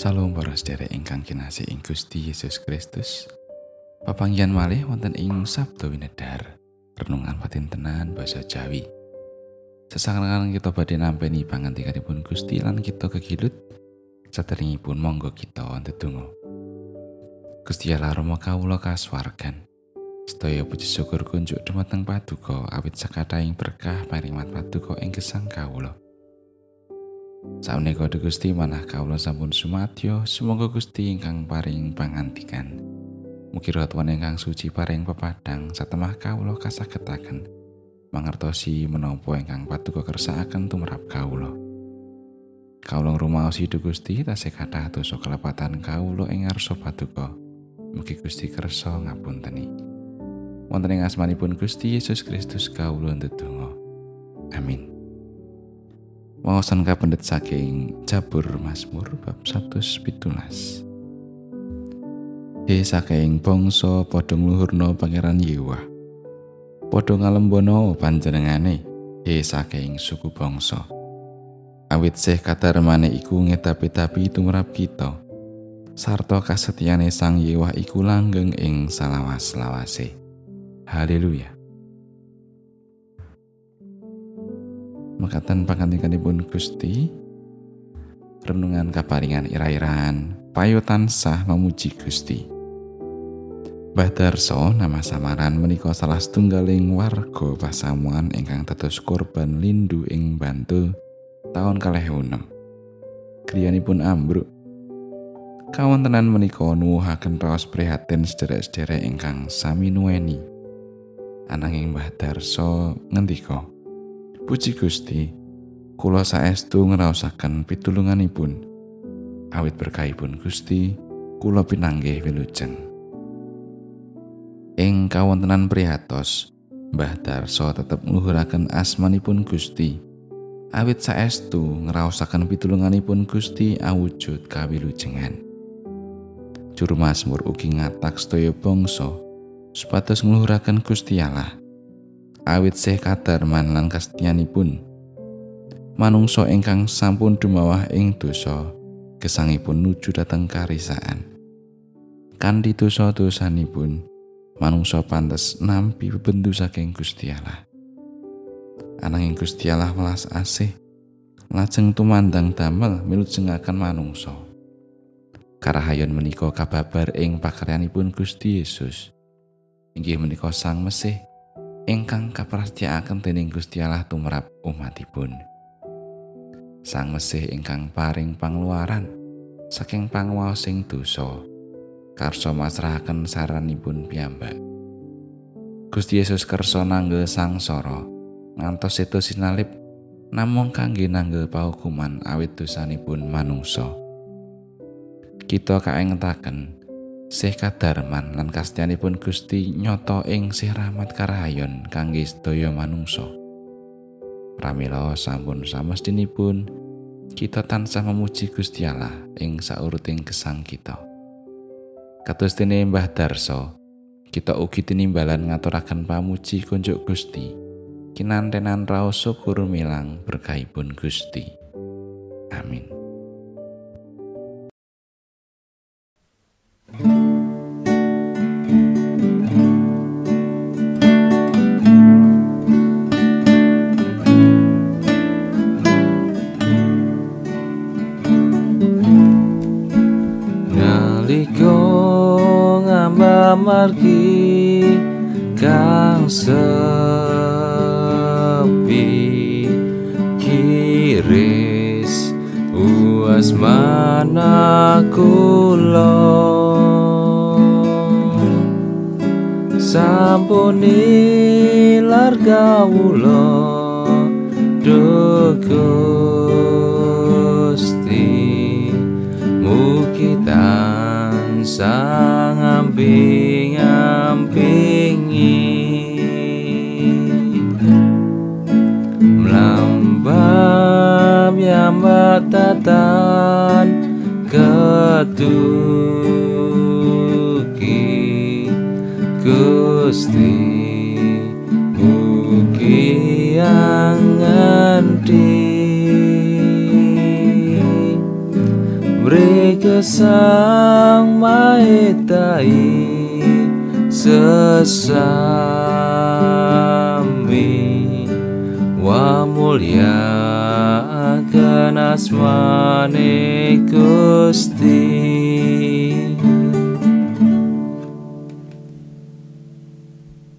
Salam para sedherek ingkang kinasih ing Gusti Yesus Kristus. Papanggihan malih wonten ing Sabda Winedar, renungan patintenan basa Jawi. Sesarengan kita badhe nampi pangandikanipun Gusti lan kita kekilut saderengipun monggo kita ndedonga. Gusti Allah Rama kawula kasuwargan. Sedaya puji syukur kunjuk dumateng Paduka awit sakathahing berkah paring mat Paduka ing gesang kawula. Saunika Gusti manah kawula sampun sumadyo, sumangga Gusti ingkang paring pangantikan. Mugi ratuan ingkang suci paring pepadang satemah kawula kasagetaken mangertosi menapa ingkang paduka kersakaken tumrap kawula. Kawula ngrumaosi Gusti tasih kathah dosa kelepatan kawula ing ngarsa paduka. Mugi Gusti kersa ngapunteni. Wonten ing asmanipun Gusti Yesus Kristus kawula ndedonga. Wawasan kapendet saking Jabur Mazmur bab 117. He saking bangsa padha ngluhurna Pangeran Yewa. Padha ngalembono panjenengane he saking suku bangsa. Awit sih kadarmane iku ngetapi-tapi tumrap kita. Sarta kasetyane Sang Yewa iku langgeng ing salawas-lawase. Haleluya. Mekatan pangantikanipun Gusti. Renungan kaparingan ira-iraan payo tansah memuji Gusti. Badarso nama samaran menika salah setunggaling warga pasamuan ingkang tetus korban lindu ing Bantul tahun kalih unem kriyanipun ambruk. Kawontenan menika nuwuhaken raos prihatin sederek-sederek ingkang sami nuweni. Ananging Mbah Darso ngendika Puji Gusti, kula saestu ngraosaken pitulunganipun. Awit berkahipun Gusti, kula pinanggih wilujeng. Ing kawontenan prihatos, Mbah Darso tetep ngluhuraken asmanipun Gusti. Awit saestu ngraosaken pitulunganipun Gusti awujud kawilujengan. Juru Mazmur ugi ngatak sedaya bangsa supados ngluhuraken Gusti Allah. Awit sih kadarman lan kastyanipun manungsa ingkang sampun dumawah ing dosa gesangipun nuju dhateng karisaan. Kanthi dosa-dosanipun manungsa pantes nampi bebendu saking Gusti Allah. Ananging Gusti Allah welas asih lajeng tumandang damel milujengaken manungsa. Karahayon menika kababar ing pakaryanipun Gusti Yesus. Inggih menika Sang Mesih ingkang kaprastyakaken dening Gusti Allah tumrap umatipun. Sang Mesih ingkang paring pangluaran saking pangwaosing dosa karsa masrahaken saranipun piyambak. Gusti Yesus kersa nanggel sangsara ngantos setu sinalip namung kangge nanggel paukuman awit dosanipun manungsa. Kita kaengetaken Sih kadarman lan kastyanipun Gusti nyoto ing sih rahmat karahayon kangge sedaya manungsa. Pramila sampun samestinipun kita tansah memuji Gusti Allah ing sauruting gesang kita. Kados dene Mbah Darso, kita ugi tinimbalan ngaturaken pamuji kunjuk Gusti. Kinantenan raos syukur milang berkahipun Gusti. Amin. Margi kang sepi. Kiris uas mana kula? Sampuni larga wulo Gusti mugi sang amping-ampingi melambam yang batatan ketuki gusti ngendi Mereka sang maetai sesami. Wa mulia akan asmane Gusti